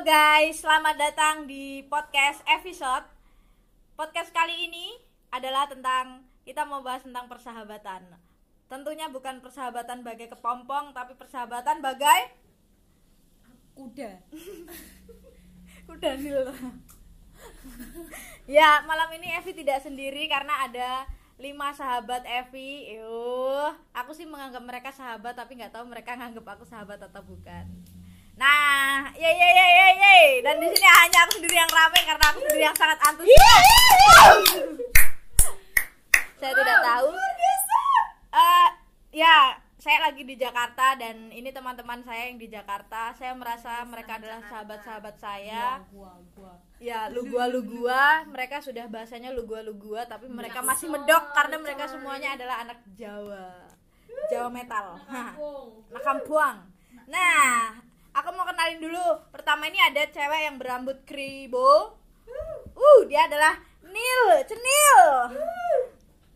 Halo guys, selamat datang di podcast episode. Podcast kali ini adalah tentang kita mau bahas tentang persahabatan. Tentunya bukan persahabatan bagai kepompong, tapi persahabatan bagai kuda kuda nil. ya, malam ini Evi tidak sendiri karena ada lima sahabat Evi. Yuh, aku sih menganggap mereka sahabat tapi nggak tahu mereka nganggap aku sahabat atau bukan. Nah, ye ye ye ye ye. Dan di sini hanya aku sendiri yang rame karena aku sendiri yang sangat antusias. Saya tidak tahu. Eh, ya, saya lagi di Jakarta dan ini teman-teman saya yang di Jakarta. Saya merasa mereka adalah sahabat-sahabat saya. gua gua Ya, lu gua lu gua. Mereka sudah bahasanya lu gua lu gua, tapi mereka masih medok karena mereka semuanya adalah anak Jawa. Jawa metal. Anak kampung. Nah, aku mau kenalin dulu. Pertama ini ada cewek yang berambut kribo. Uh, dia adalah Nil, Cenil.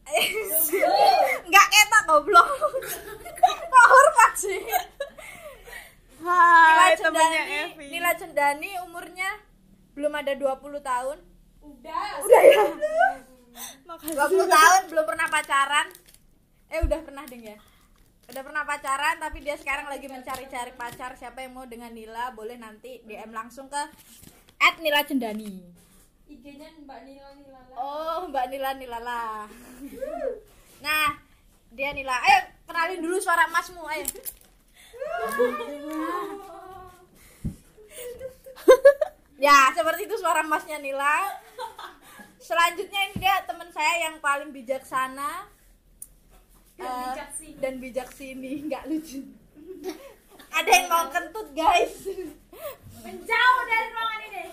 Enggak ketok goblok. Kok hormat sih? Nila Hai temennya Cendani, Evi Nila Cendani umurnya belum ada 20 tahun. Udah. Udah ya. Makasih 20 tahun belum pernah pacaran. Eh udah pernah ding ya. Udah pernah pacaran tapi dia sekarang lagi mencari-cari pacar. Siapa yang mau dengan Nila boleh nanti DM langsung ke Nila Cendani. IG-nya Mbak Nila Nila. Oh, Mbak Nila Nilala. Nah, dia Nila. Ayo kenalin dulu suara emasmu, ayo. ya, seperti itu suara emasnya Nila. Selanjutnya ini dia teman saya yang paling bijaksana Dan eh, bijaksini. dan bijak sini, nggak lucu. Ada yang mau kentut, guys. Menjauh dari ruangan ini.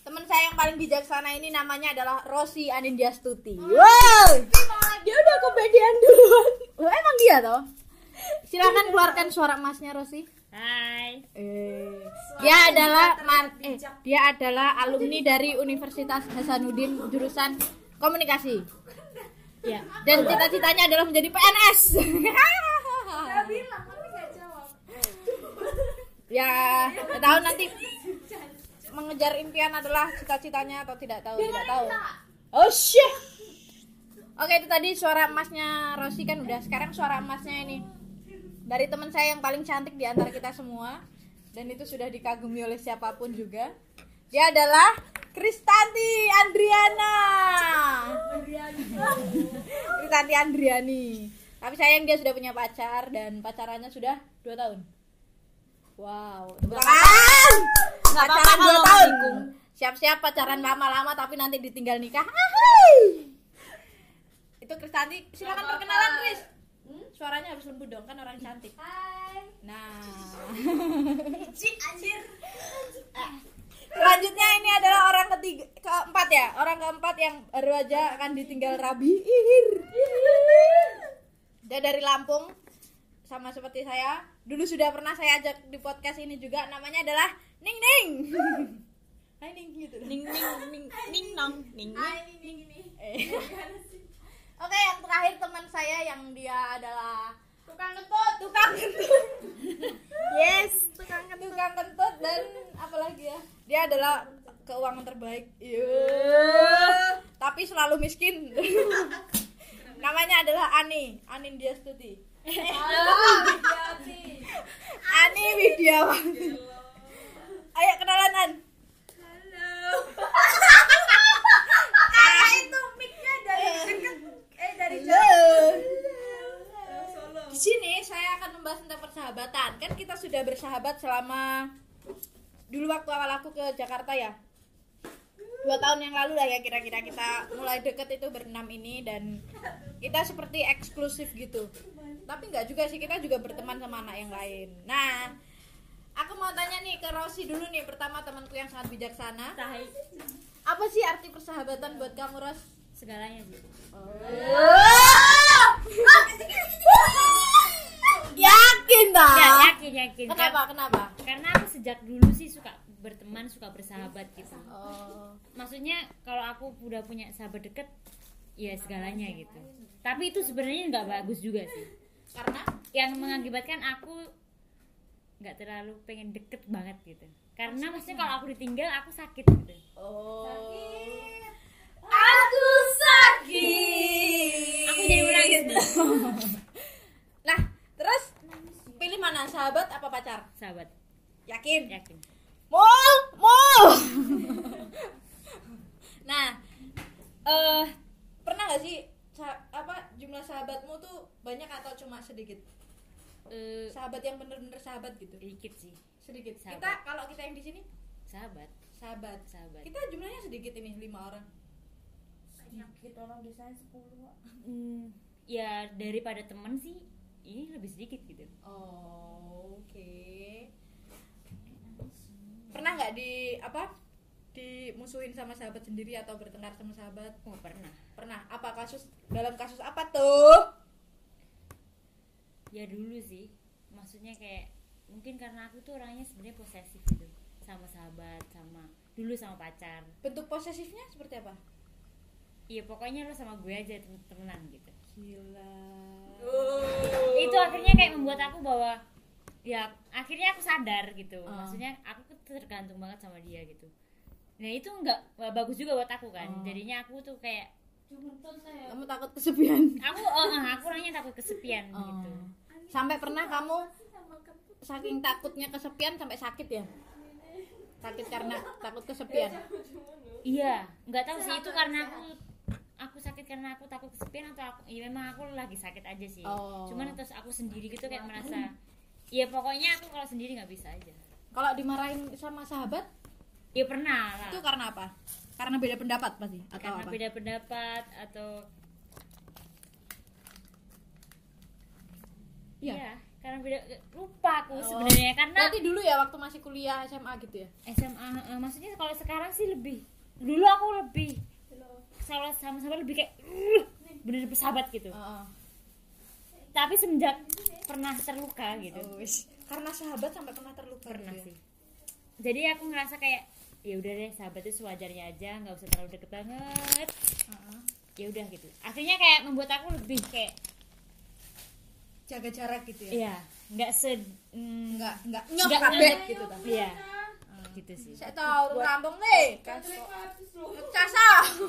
Teman saya yang paling bijaksana ini namanya adalah Rosi Anindyastuti. Wow. Dia udah kepedean duluan Loh, emang dia toh? Silakan keluarkan suara emasnya Rosi. Hai Eh, dia adalah mar- eh, dia adalah alumni dari Universitas Hasanuddin jurusan komunikasi. Ya Dan cita-citanya adalah menjadi PNS. Saya bilang tapi nggak jawab. ya, nggak tahu nanti mengejar impian adalah cita-citanya atau tidak tahu, tidak tahu. Oh shit. Oke, itu tadi suara emasnya Rosi kan udah. Sekarang suara emasnya ini dari teman saya yang paling cantik di antara kita semua dan itu sudah dikagumi oleh siapa pun juga. Dia adalah Kristanti Andriana. Kristanti Andriani. Tapi sayang dia sudah punya pacar dan pacarannya sudah 2 tahun. Wow, tepuk tangan. Pacaran 2 kalau tahun. Siap-siap pacaran lama-lama tapi nanti ditinggal nikah. Ahai. Itu Kristanti, silakan perkenalan. Kris. Suaranya harus lembut dong kan orang cantik. Hai. Nah, Cik anjir. Selanjutnya ini adalah orang ketiga keempat ya, orang keempat yang baru aja akan ditinggal Rabi. Ihir. Dia dari Lampung sama seperti saya. Dulu sudah pernah saya ajak di podcast ini juga namanya adalah Ning Ning. Hai Ning gitu. Ning ning ning ning nong ning ini ini ini. Eh. Oke, yang terakhir teman saya yang dia adalah Tukang kentut. tukang kentut. Yes tukang kentut, tukang kentut dan apa lagi ya? Dia adalah keuangan terbaik. Iya. Tapi selalu miskin. Namanya adalah Ani, Anin Diastuti. Hati. Ani Widiawati. Ayo kenalan An. Ah itu mic-nya dari dekat. Eh dari jauh. Di sini saya akan membahas tentang persahabatan. Kan kita sudah bersahabat selama dulu waktu awal aku ke Jakarta ya. Dua tahun yang lalu lah ya kira-kira kita mulai deket itu berenam ini dan kita seperti eksklusif gitu. Tapi nggak juga sih kita juga berteman sama anak yang lain. Nah, aku mau tanya nih ke Rosi dulu nih pertama temanku yang sangat bijaksana. Apa sih arti persahabatan buat kamu Ros? Segalanya sih Yakin dah. Ya yakin yakin Kenapa? Kenapa? Karena aku sejak dulu sih suka berteman suka bersahabat gitu Oh. Maksudnya kalau aku udah punya sahabat deket ya segalanya gitu tapi itu sebenarnya nggak bagus juga sih Karena yang mengakibatkan aku nggak terlalu pengen deket banget gitu karena maksudnya kalau aku ditinggal aku sakit gitu Oh. Aku sakit. aku jadi menangis Nah, terus mana sahabat apa pacar? sahabat Yakin? yakin Mul, mul. nah, eh pernah nggak sih sa- apa jumlah sahabatmu tuh banyak atau cuma sedikit? Eh, Sahabat yang bener-bener sahabat gitu. dikit sih Sedikit. Sahabat. Kita kalau kita yang di sini sahabat sahabat. sahabat Kita jumlahnya sedikit ini lima orang. Sedikit orang di sana 10 Wak. Hmm, ya daripada temen sih ini lebih sedikit gitu Oh, oke. Pernah nggak di apa? Dimusuhin sama sahabat sendiri atau bertengkar sama sahabat? oh pernah Pernah. Apa kasus dalam kasus apa tuh? ya dulu sih maksudnya kayak mungkin karena aku tuh orangnya sebenarnya posesif gitu sama sahabat sama dulu sama pacar Bentuk posesifnya seperti apa? iya pokoknya lo sama gue aja tem- temenan gitu Gila. Itu akhirnya kayak membuat aku bahwa ya akhirnya aku sadar gitu. Ah. maksudnya aku tuh tergantung banget sama dia gitu. Nah itu nggak bagus juga buat aku kan. Ah. jadinya aku tuh kayak Kamu takut kesepian? aku oh, eh, aku orangnya takut kesepian gitu. Sampai pernah kamu saking takutnya kesepian sampai sakit ya? Sakit karena takut kesepian. iya nggak tahu sih. Itu karena aku aku sakit karena aku takut kesepian atau aku ya memang aku lagi sakit aja sih Oh. cuman terus aku sendiri gitu kayak merasa ya pokoknya aku kalau sendiri nggak bisa aja Kalau dimarahin sama sahabat ya pernah lah itu karena apa? Karena beda pendapat pasti atau karena apa? beda pendapat atau Iya. Iya, karena beda lupa aku Oh. sebenarnya karena Berarti dulu ya waktu masih kuliah SMA gitu ya? SMA maksudnya kalau sekarang sih lebih dulu aku lebih kalau sama-sama lebih kayak uh, bener bersahabat gitu Heeh. tapi semenjak pernah terluka gitu Oh. Karena sahabat sampai pernah terluka pernah gitu ya? sih jadi aku ngerasa kayak ya udah deh sahabat itu sewajarnya aja nggak usah terlalu deket banget Heeh. ya udah gitu akhirnya kayak membuat aku lebih kayak Jaga jarak gitu ya? ya nggak se mm, Nggak kabeh nyok. gitu ta. iya gitu sih Saya tahu rampung nih. Casa.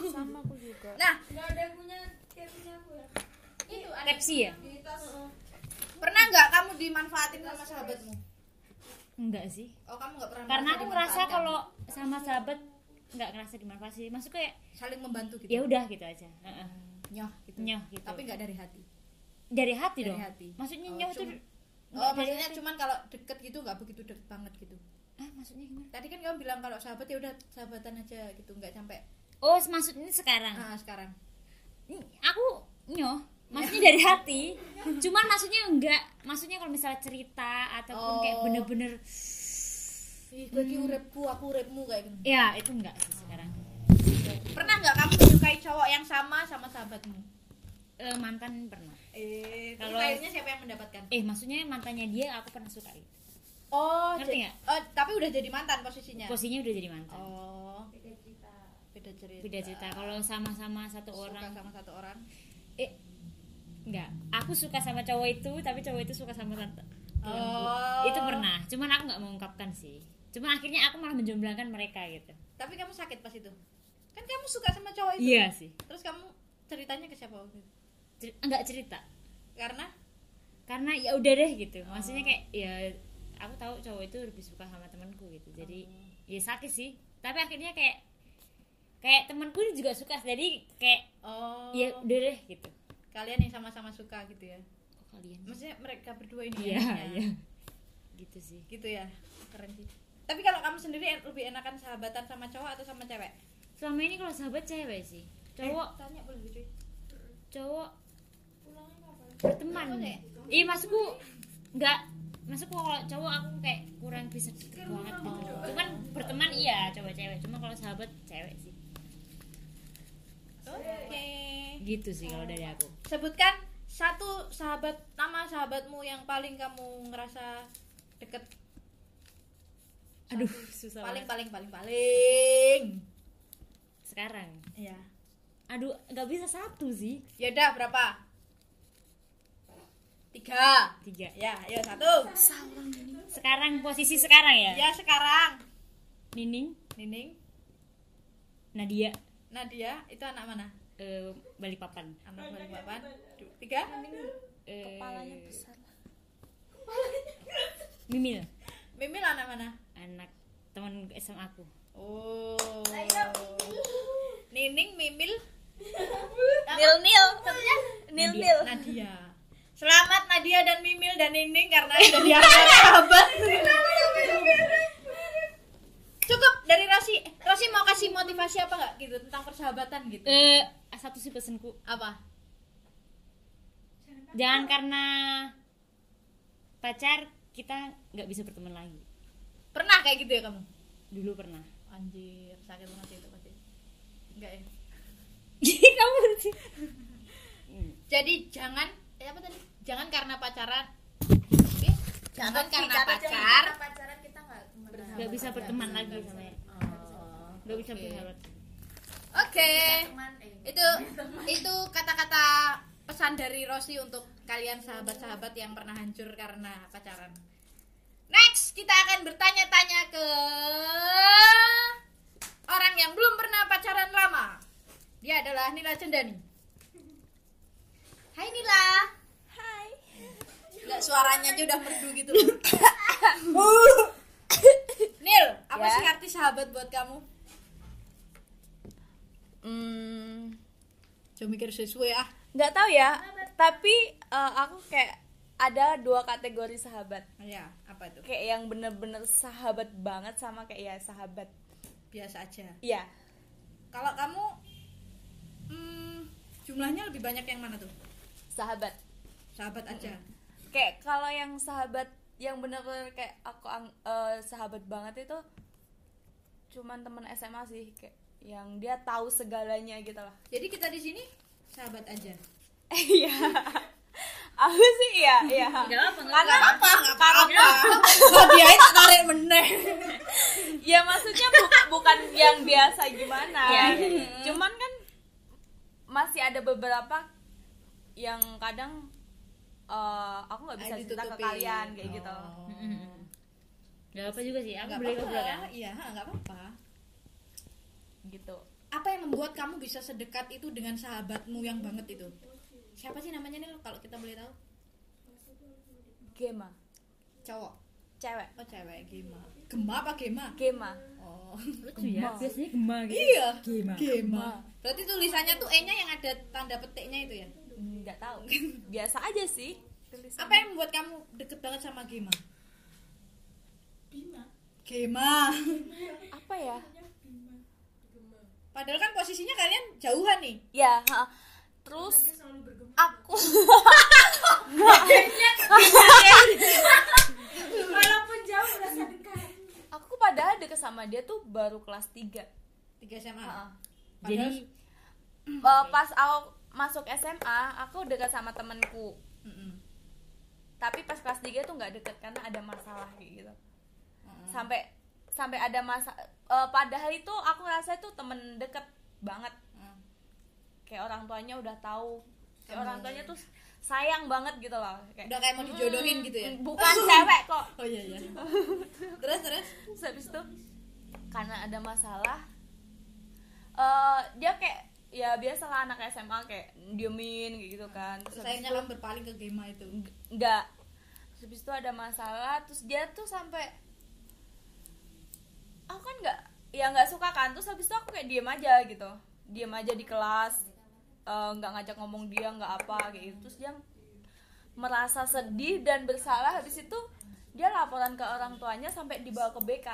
sama aku juga Nah, Nggak ada punya kayak punya aku ya. itu ada Pepsi ya pernah nggak kamu dimanfaatin sama sahabatmu? enggak sih Oh, kamu nggak pernah karena aku ngerasa kalau sama sahabat nggak ngerasa dimanfaatkan maksud kayak saling membantu gitu. ya udah gitu aja Heeh. Nyoh gitu. Nyoh gitu. Tapi nggak dari hati. dari hati Dari dong hati. maksudnya Oh, nyoh tuh cuma- nggak Oh, maksudnya cuman kalau deket gitu nggak begitu deket banget gitu. Ah maksudnya gimana Tadi kan kamu bilang kalau sahabat ya udah sahabatan aja gitu, nggak sampai oh maksudnya sekarang ah sekarang. Aku nyoh maksudnya dari hati cuman maksudnya enggak maksudnya kalau misalnya cerita ataupun kayak Oh. bener-bener Ih, bagi uripku, aku uripmu kayak gitu. ya itu enggak sih sekarang Pernah nggak kamu menyukai cowok yang sama sama sahabatmu? Eh, mantan pernah Eh, Kalau- akhirnya siapa yang mendapatkan? eh maksudnya mantannya dia aku pernah suka gitu. Oh, Ngerti nggak? Oh, tapi udah jadi mantan posisinya. posisinya udah jadi mantan Oh, Beda cerita. beda cerita. beda cerita kalau sama-sama satu Suka orang sama satu orang. eh enggak aku suka sama cowok itu tapi cowok itu suka sama tante Oh. itu pernah cuman aku nggak mengungkapkan sih cuman akhirnya aku malah menjomblangkan mereka gitu Tapi kamu sakit pas itu. Kan kamu suka sama cowok itu. iya sih Terus kamu ceritanya ke siapa waktu itu? Cer- enggak cerita Karena karena ya udah deh gitu maksudnya kayak ya aku tahu cowok itu lebih suka sama temanku gitu jadi ya sakit sih tapi akhirnya kayak kayak temanku ini juga suka jadi kayak oh, ya udah deh gitu kalian yang sama-sama suka gitu ya. kok kalian Maksudnya mereka berdua ini iya enaknya. iya gitu sih Gitu ya. Keren sih. Tapi kalau kamu sendiri en- lebih enakan sahabatan sama cowok atau sama cewek? selama ini kalau sahabat cewek sih cowok Eh, tanya boleh cuy. cowok berteman iya maksudku nggak maksudku kalau cowok aku kayak kurang bisa deket banget gitu. Cuman berteman iya cowok cewek cuma kalau sahabat cewek sih. Oke. gitu sih kalau dari aku. Sebutkan satu sahabat nama sahabatmu yang paling kamu ngerasa deket. Aduh susah paling banget. paling paling paling. Sekarang? Iya. aduh nggak bisa satu sih. Ya udah berapa? Tiga. tiga Ya, ayo satu. sekarang posisi sekarang ya Ya sekarang. Nining Nining, Nadia Nadia, itu anak mana? eh, Balikpapan Anak Balikpapan. Tiga? Eh, Kepalanya besar. Mimil Mimil anak mana? anak teman SMA aku Oh. Nining, Mimil, Nil nil. Nil nil. Nadia. Selamat Nadia dan Mimil dan Nining karena udah dianggap sahabat. Cukup dari Rosi. Rosi mau kasih motivasi apa nggak gitu tentang persahabatan gitu? eh satu sih pesenku Apa? jangan karena pacar kita nggak bisa berteman lagi Pernah kayak gitu ya kamu? dulu pernah Anjir, sakit banget itu pasti. Enggak ya. kamu sih Jadi jangan eh apa tadi? Jangan karena pacaran. Jangan karena pacar. pacaran kita nggak nggak bisa berteman lagi sama ya Oh, nggak bisa bersahabat Oke. eh Itu itu kata-kata pesan dari Rosi untuk kalian sahabat-sahabat yang pernah hancur karena pacaran. Next, kita akan bertanya-tanya ke orang yang belum pernah pacaran lama. Dia adalah Nila Cendani. Hai Nila. Hai. Nggak suaranya aja udah merdu gitu loh. Nil, apa Ya. sih arti sahabat buat kamu? Hmm, Coba mikir sesuai ah. nggak tahu ya. Tapi eh, aku kayak ada dua kategori sahabat. Ya, apa itu? Kayak yang bener-bener sahabat banget sama kayak ya sahabat. Biasa aja. Iya. Kalau kamu hmm, jumlahnya lebih banyak yang mana tuh? Sahabat. Sahabat aja. Kayak kalau yang sahabat yang bener-bener kayak aku ang- eh, sahabat banget itu cuman teman SMA sih kayak yang dia tahu segalanya gitu lah. Jadi kita di sini sahabat aja. Iya. aku sih iya, iya. nggak apa Karena apa? Apa-apa. Kok dia itu tarik meneh. ya maksudnya bukan bukan yang biasa gimana iya. cuman kan masih ada beberapa yang kadang eh, aku nggak bisa cerita ke kalian kayak gitu Oh. nggak apa juga sih aku apa-apa. ngobrol kan Iya, nggak apa-apa. gitu Apa yang membuat kamu bisa sedekat itu dengan sahabatmu yang banget itu? Siapa sih namanya nih kalau kita boleh tahu? Gema Cowok. cewek Oh, cewek Gema. Gema apa Gema? Gema Oh. lucu ya biasanya gema gitu Iya. Gema. Gema. Berarti tulisannya tuh E-nya yang ada tanda petiknya itu ya? Nggak tahu biasa aja sih tulisannya. Apa yang membuat kamu deket banget sama Gema? Gema. apa ya Padahal kan posisinya kalian jauhan nih. ya ha. terus aku walaupun jauh merasa dekat aku padahal deket sama dia tuh baru kelas 3 Tiga SMA. Ha. jadi Eh, pas aku masuk SMA aku dekat sama temenku Mm-mm. tapi pas kelas 3 tuh nggak deket karena ada masalah kayak gitu Mm-mm. sampai sampai ada masa eh, padahal itu aku rasa itu temen deket banget Mm. kayak orang tuanya udah tahu kayak Kamu- orang tuanya tuh sayang banget gitu loh kayak Udah kayak mau dijodohin gitu ya? bukan cewek kok Oh iya iya. terus terus. Habis itu karena ada masalah eh dia kayak ya biasalah anak SMA kayak diemin gitu kan. Terus akhirnya kamu berpaling ke Gema itu. enggak terus habis itu ada masalah terus dia tuh sampai aku kan nggak ya nggak suka kan. Terus habis itu aku kayak diem aja gitu. Diem aja di kelas eh, nggak ngajak ngomong dia nggak apa kayak gitu. Terus dia merasa sedih dan bersalah. Habis itu dia laporan ke orang tuanya sampai dibawa ke BK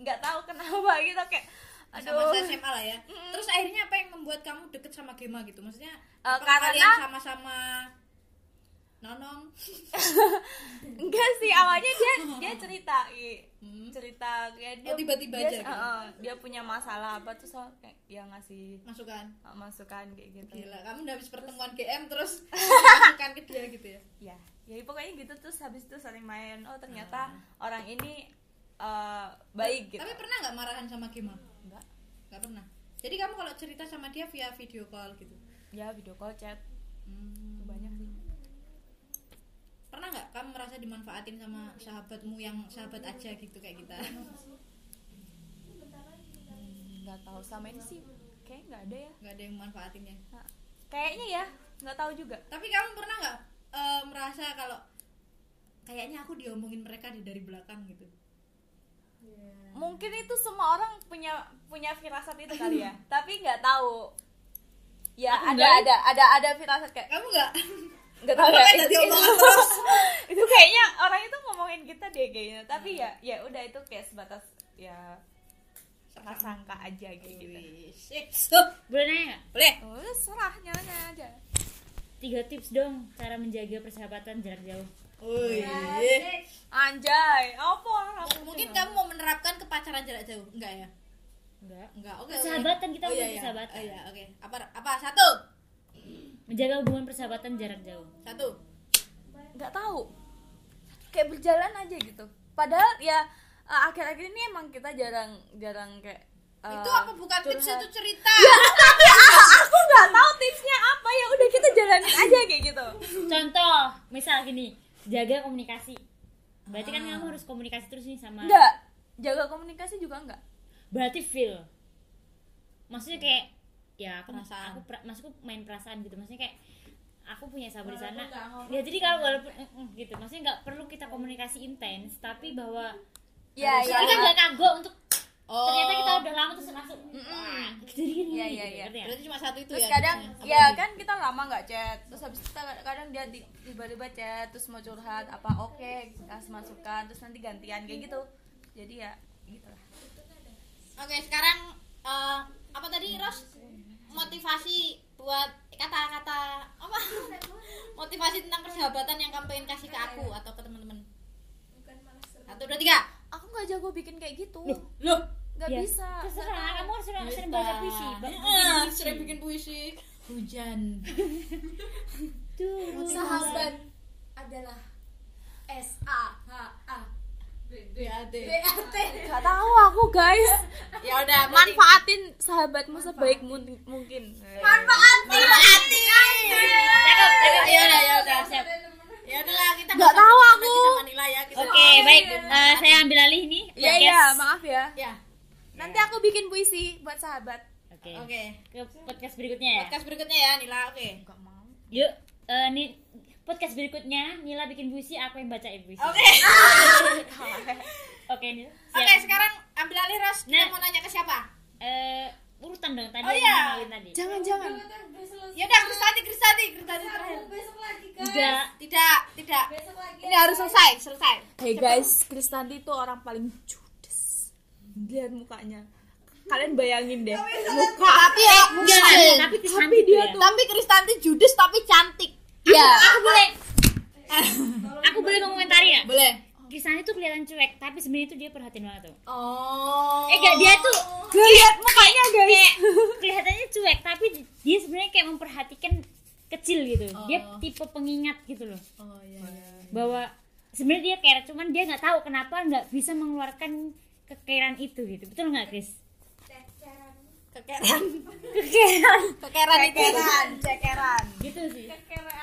nggak tahu kenapa gitu. Kayak aduh Masa-masa SMA lah ya. Terus akhirnya apa yang membuat kamu deket sama Gema gitu? Maksudnya apakah karena- kalian sama-sama nonong? enggak sih awalnya dia dia cerita. Hmm. cerita kayak dia Oh, tiba-tiba dia, aja gitu? eh, eh, dia punya masalah apa tuh so kayak dia ngasih Masukan. eh, masukan kayak gitu Gila, kamu udah habis pertemuan GM terus masukan ke dia gitu ya? ya ya pokoknya gitu terus habis itu sering main oh ternyata orang ini eh, baik gitu Tapi pernah nggak marahan sama Gema? Enggak Nggak pernah. Jadi kamu kalau cerita sama dia via video call gitu? ya video call chat. Hmm. banyak sih. Pernah nggak kamu merasa dimanfaatin sama sahabatmu yang sahabat aja gitu kayak kita? Nggak tahu sama ini sih. Kayak nggak ada ya. Nggak ada yang manfaatin ya? Nah, kayaknya ya. Nggak tahu juga. Tapi kamu pernah nggak eh, merasa kalau kayaknya aku diomongin mereka di dari belakang gitu mungkin itu semua orang punya punya firasat itu kali ya. Tapi nggak tahu. Ya Aku ada enggak. ada ada ada firasat kayak kamu nggak nggak tahu ya. kan itu, itu, itu kayaknya orang itu ngomongin kita deh kayaknya. Tapi ya ya udah itu kayak sebatas ya prasangka aja kayak gitu. Wis. Eh, boleh nanya nggak? boleh. Oh serah nyalanya aja. Tiga tips dong cara menjaga persahabatan jarak jauh Wih. anjay. Apa? Mungkin kamu mau menerapkan ke pacaran jarak jauh? Enggak ya? Enggak. Enggak oke oke. Persahabatan, kita oh, iya, iya. persahabatan. oh, iya oke. Apa apa? Satu. Menjaga hubungan persahabatan jarak jauh. Satu. Nggak tahu. Kayak berjalan aja gitu. Padahal ya eh, akhir-akhir ini emang kita jarang jarang kayak eh, itu apa? Bukan tips curhat. itu cerita. Tapi ah, aku nggak tahu tipsnya apa. Ya udah kita jalanin aja kayak gitu. Contoh misal gini jaga komunikasi. Berarti kan Ah. kamu harus komunikasi terus nih sama enggak. Jaga komunikasi juga enggak. Berarti feel. Maksudnya kayak ya aku Perasaan. aku pra- maksudku main perasaan gitu. Maksudnya kayak aku punya sahabat di sana. ya jadi kalau walaupun eh, eh, gitu. Maksudnya nggak perlu kita komunikasi intens tapi bahwa ya tapi kan nggak kagok untuk oh. Ternyata kita udah lama terus langsung jadi gini Iya, iya, iya. berarti cuma satu itu terus ya? kadang ya lagi? kan kita lama nggak chat. Terus habis itu kita kadang dia di- tiba-tiba chat terus mau curhat apa oke kasih masukan terus nanti gantian kayak gitu. Jadi ya gitu lah. Oke, sekarang eh, apa tadi Ros? Motivasi buat kata-kata apa? Motivasi tentang persahabatan yang kamu pengen kasih ke aku atau ke teman-teman. Satu, dua, tiga. aku nggak jago bikin kayak gitu. Loh, nggak Ya, bisa terserah kamu harus sering, Bisa. sering baca puisi puisi. sering bikin puisi. Hujan. Tuh, sahabat adalah S A H A BAT. B A T nggak tahu aku guys Ya udah, manfaatin sahabatmu sebaik mun- mungkin manfaatin. cakep cakep Ya udah, ya udah, siap. Ya udahlah, kita Nggak tahu aku. ya. Oke baik Eh, saya ambil alih nih Iya podcast. iya maaf ya Ya, nanti aku bikin puisi buat sahabat oke oke. ke podcast berikutnya ya Podcast berikutnya ya, Nila. Oke. mau yuk eh, nih podcast berikutnya Nila bikin puisi aku yang bacain puisi Oke. oke Nila siap. Oke, sekarang ambil alih Ros. Kita Nah. mau nanya ke siapa? Eh, urutan dong tadi Oh, yang iya. tadi jangan jangan Ya udah, Kristanti, Kristanti, Kristanti terakhir. besok lagi kan enggak Tidak, tidak. besok lagi Ini harus selesai, selesai. Hey guys, Kristanti itu orang paling judes. Lihat mukanya. Kalian bayangin deh. Muka tapi ya, enggak enggak, tapi cantik dia ya. tapi Kristanti judes tapi cantik. Ya. aku boleh aku boleh mengomentari ya Boleh. Krisani tuh kelihatan cuek tapi sebenarnya tuh dia perhatiin banget tuh Oh. eh enggak dia tuh Lihat mukanya guys. kayak kelihatannya cuek tapi dia sebenarnya kayak memperhatikan kecil gitu dia Oh. tipe pengingat gitu loh Oh iya. bahwa sebenarnya dia care cuman dia nggak tahu kenapa nggak bisa mengeluarkan kekeran itu gitu betul nggak Kris Kekeran. kekeran Kekeran itu. Cekeran, cekeran. gitu sih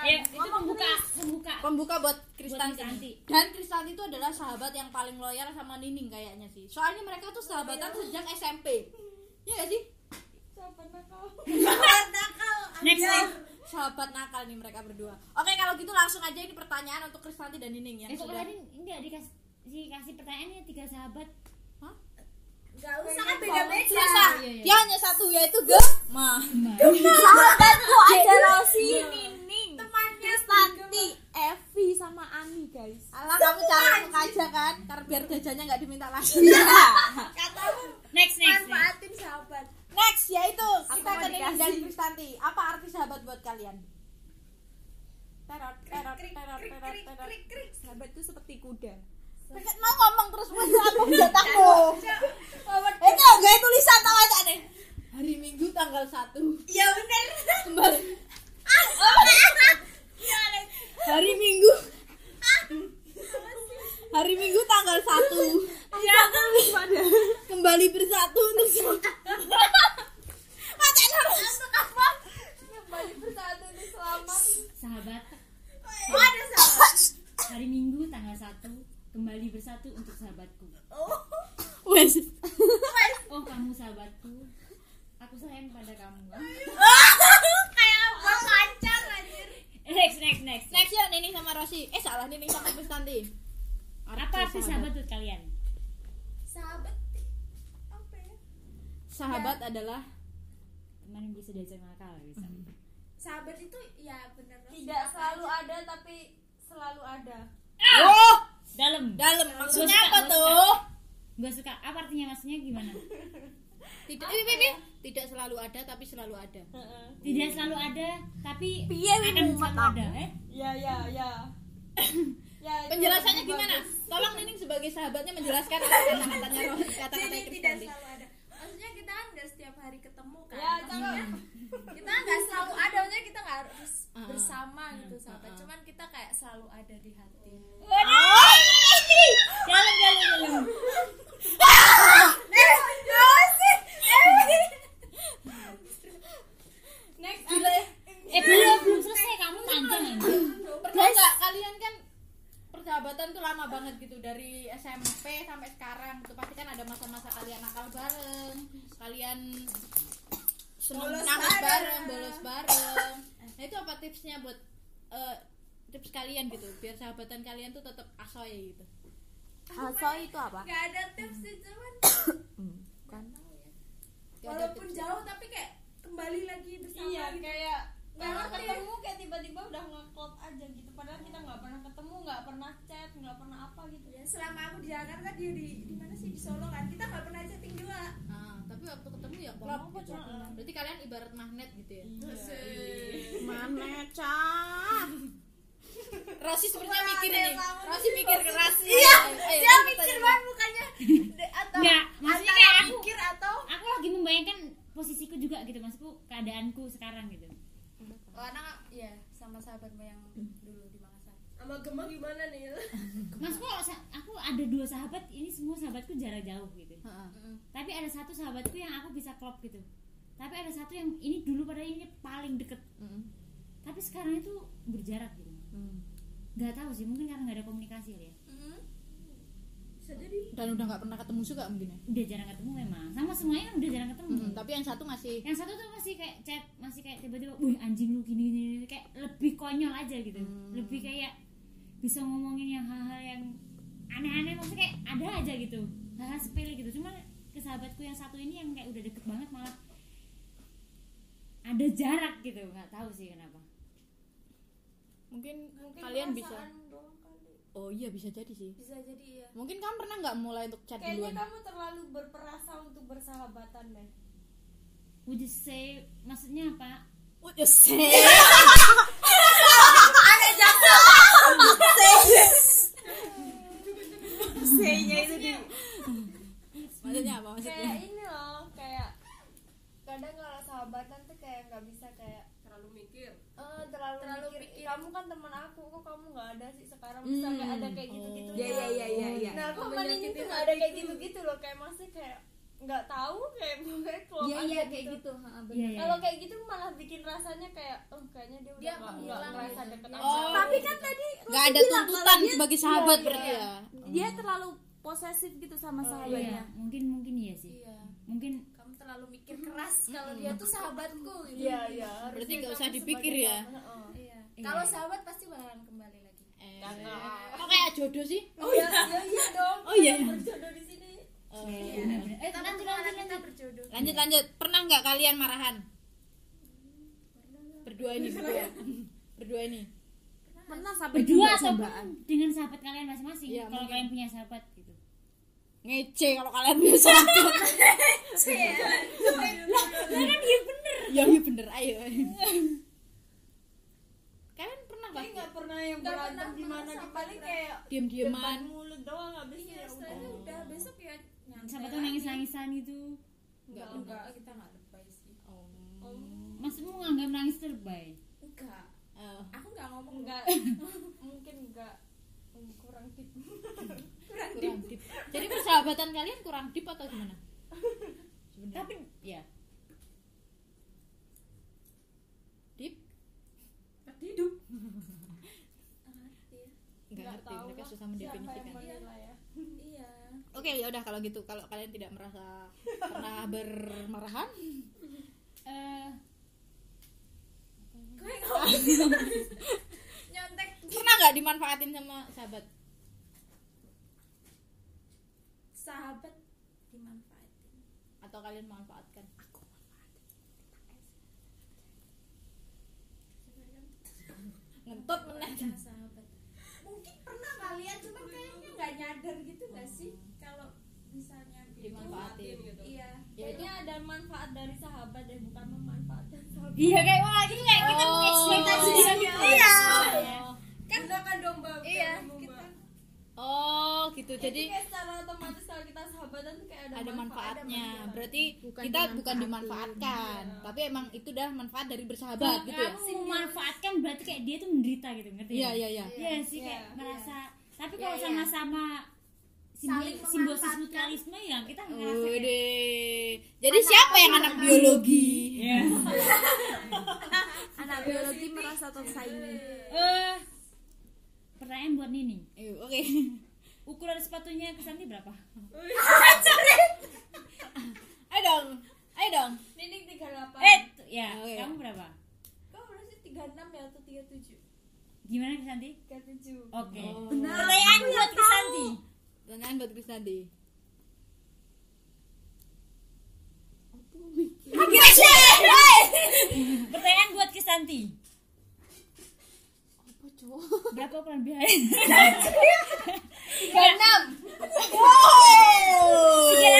ya itu membuka membuka Pembuka buat Kristanti. Kristanti. Dan Kristanti itu adalah sahabat yang paling loyal sama Nining kayaknya sih. Soalnya mereka tuh sahabatan sejak SMP. Iya gak sih? next next Sahabat nakal nih mereka berdua. Oke, kalau gitu langsung aja ini pertanyaan untuk Kristanti dan Nining yang eh sudah tadi enggak dikasih dikasih pertanyaannya tiga sahabat Nggak usah kan beda beda Susah. Dia hanya satu yaitu Gemma. Sahabatku ada Rosi, Nining, Kristanti, Evi sama Ani guys. Alah kamu cari muka aja kan, karena biar jajannya nggak diminta lagi. katamu next next, next. manfaatin sahabat Next yaitu kita ke Nining dan. Kristanti. Apa arti sahabat buat kalian? Terot, terot, terot, terot, terot. Sahabat itu seperti kuda. Mau ngomong terus aku jatahku. Itu enggak tulisan tau aja nih. Hari Minggu tanggal 1 ya bener. Kembali. Hari Minggu. Hari Minggu tanggal 1 Ya, pada. kembali bersatu untuk kembali bersatu untuk selamat. Sahabat. Oh ada sahabat. Hari minggu kembali bersatu untuk sahabatku. Wes. Oh kamu sahabatku, aku sayang pada kamu. kayak apa pacar anjir Next next next. Next ya Nining sama Rosi. Eh salah Nining sama Kristanti. Apa arti sahabat buat kalian? sahabat apa ya Sahabat adalah Teman yang bisa diajak nakal bisa. sahabat itu ya benar tidak selalu ada tapi selalu ada Oh, Dalam. dalam maksudnya Gua suka, apa gua tuh? Gak suka. Apa artinya maksudnya gimana? Tidak, Pi, Pi. tidak selalu ada tapi selalu ada. Tidak selalu ada, tapi Piye, Wi, akan selalu ada. Eh? ya ya ya ya Penjelasannya gimana? bagus. Tolong Nining sebagai sahabatnya menjelaskan apa kata-katanya kata-kata tidak selalu ada maksudnya kita kan nggak setiap hari ketemu kan ya maksudnya kita nggak selalu ada maksudnya kita nggak harus Ah. bersama gitu sahabat Ah. cuman kita kayak selalu ada di hati Dalam dalam dalam. next Gila ya. Eh belum belum selesai kamu panjang. Pernah nggak kalian kan persahabatan tuh lama banget gitu dari SMP sampai sekarang tuh pasti kan ada masa-masa kalian nakal bareng, kalian seneng Bolos nangis bareng. bareng, bolos bareng. Nah itu apa tipsnya buat eh, tips kalian gitu biar sahabatan kalian tuh tetap asoy gitu. Asoy itu apa? Gak ada tips sih cuman ada walaupun tips. jauh tapi kayak kembali lagi bersama iya gitu. kayak Nggak ngerti. ketemu kayak tiba-tiba udah nge-cloud aja gitu padahal kita nggak pernah ketemu nggak pernah chat nggak pernah apa gitu Ya, selama aku di Jakarta dia di di mana sih di Solo kan kita nggak pernah chatting juga Ah, tapi waktu ketemu ya klop gitu. Berarti kalian ibarat magnet gitu ya. Magnet cah. Rosi sepertinya mikir nih. Rosi mikir keras. Iya, Ayo, dia ayo, mikir banget mukanya atau Nggak, maksudnya aku- mikir atau Aku lagi membayangkan posisiku juga gitu maksudku keadaanku sekarang gitu. Oh, anak ya sama sahabatmu yang dulu di Makassar sama Gemma gimana nih Maksudku kalau sa- aku ada dua sahabat ini semua sahabatku jarak jauh gitu. Heeh. Tapi ada satu sahabatku yang aku bisa klop gitu. Tapi ada satu yang ini dulu pada ini paling deket. Mm-mm. Tapi sekarang itu berjarak gitu. Gak tahu sih mungkin karena nggak ada komunikasi ya. Bisa jadi Dan udah nggak pernah ketemu juga mungkin ya. Udah jarang ketemu memang. Sama semuanya kan udah jarang ketemu. Mm-mm. Tapi yang satu masih Yang satu tuh masih kayak chat, masih kayak tiba-tiba, "Wih, anjing lu gini gini." gini." Kayak lebih konyol aja gitu. Hmm. Lebih kayak bisa ngomongin yang hal-hal yang aneh-aneh maksudnya kayak ada aja gitu. Hal-hal sepele gitu. Cuma ke sahabatku yang satu ini yang kayak udah deket banget malah ada jarak gitu. nggak tahu sih kenapa. mungkin, mungkin kalian bisa. Oh iya bisa jadi sih. bisa jadi ya Mungkin kamu pernah nggak mulai untuk chat kayaknya duluan? kamu terlalu berperasa untuk bersahabatan deh Would you say maksudnya apa? What you say? say-nya itu di Maksudnya apa maksudnya? kayak ini loh kayak kadang kalau sahabatan tuh kayak nggak bisa kayak terlalu mikir eh terlalu, Terlalu mikir pikir. kamu kan teman aku kok kamu nggak ada sih sekarang bisa kayak ada kayak gitu gitu Iya, iya, iya, iya, iya. nah aku sama Menyakiti tuh nggak ada kayak gitu gitu loh kayak masih kayak nggak tahu kayak pokoknya klop iya aja iya kayak gitu ha, bener. Iya, iya. kalau kayak gitu malah bikin rasanya kayak oh kayaknya dia udah nggak nggak menghilang ngerasa gitu. deket Iya. sama Oh. aku. tapi kan tadi Nggak ada tuntutan dia- sebagai sahabat iya, berarti iya. ya. dia terlalu posesif gitu sama Iya, sahabatnya mungkin mungkin iya sih. iya Mungkin terlalu mikir keras kalau dia tuh sahabatku gitu iya iya Berarti nggak usah dipikir ya. heeh. iya kalau sahabat pasti bakalan kembali lagi Eh, kok kayak jodoh sih? oh iya iya iya dong Oh iya. berjodoh di sini Oh, Iya. Eh, Karena lanjut lanjut lanjut. berjodoh Lanjut lanjut. Pernah nggak kalian marahan? Berdua ini berdua. berdua ini. pernah sampai Berdua ataupun dengan sahabat kalian masing-masing. Iya, kalau kalian punya sahabat. Ngece kalau kalian punya sahabat. Lah kan iya bener. ya iya bener ayo. kalian pernah Tapi gak? nggak pernah yang Nggak berantem gimana di paling kayak Diam-diaman. debat mulut doang habis iya ya udah. besok ya nyantai Siapa tuh lagi. nangis-nangisan gitu. enggak Enggak, kita nggak lebay sih Oh. Maksudmu nganggap nangis terbay? enggak Oh. aku nggak ngomong enggak mungkin enggak kurang tip kurang deep. Jadi persahabatan kalian kurang deep atau gimana? Tapi ya, Deep? hidup. Enggak ngerti, tahu mereka susah mendefinisikan. menilai ya. Oke ya udah kalau gitu. Kalau kalian tidak merasa pernah bermarahan? Eh, nyontek. Pernah nggak dimanfaatin sama sahabat sahabat dimanfaatin. Atau kalian memanfaatkan aku ngentot meneh sahabat. Mungkin pernah kalian cuma kayaknya nggak nyadar gitu nggak sih? Kalau misalnya gitu. Dimanfaatin gitu. iya. Ya, kayaknya ada manfaat dari sahabat deh bukan memanfaatkan sahabat. Iya kayak wah itu kayak kita Oh. gitu Iya. Iya. kan gunakan domba Iya, kita oh gitu jadi jadi kayak secara otomatis kalau kita sahabatan tuh kayak ada, ada manfaatnya manfaat. berarti kita bukan dimanfaatkan tapi emang itu udah manfaat dari bersahabat gitu ya kamu memanfaatkan berarti kayak dia tuh menderita gitu ngerti iya ya? iya iya Iya sih kayak Iya, merasa tapi Iya, kalau iya. sama-sama Saling simbi- simbiosis mutualisme ya kita ngerasa kayak Udah. Jadi siapa yang anak biologi? Iya. anak biologi merasa tersaingi Eh, pertanyaan buat Nini Eh, Oke. ukuran sepatunya Kesanti berapa? Ayo dong. Ayo dong. Nining 38 Eh, tuh, ya, Oke. kamu berapa? kau berarti 36 ya atau 37 Gimana Kesanti? 37 Oke. Oh. Pertanyaan buat Kesanti. Pertanyaan buat Krisnadi. Pertanyaan buat Kesanti. Berapa behind? 36 Tiga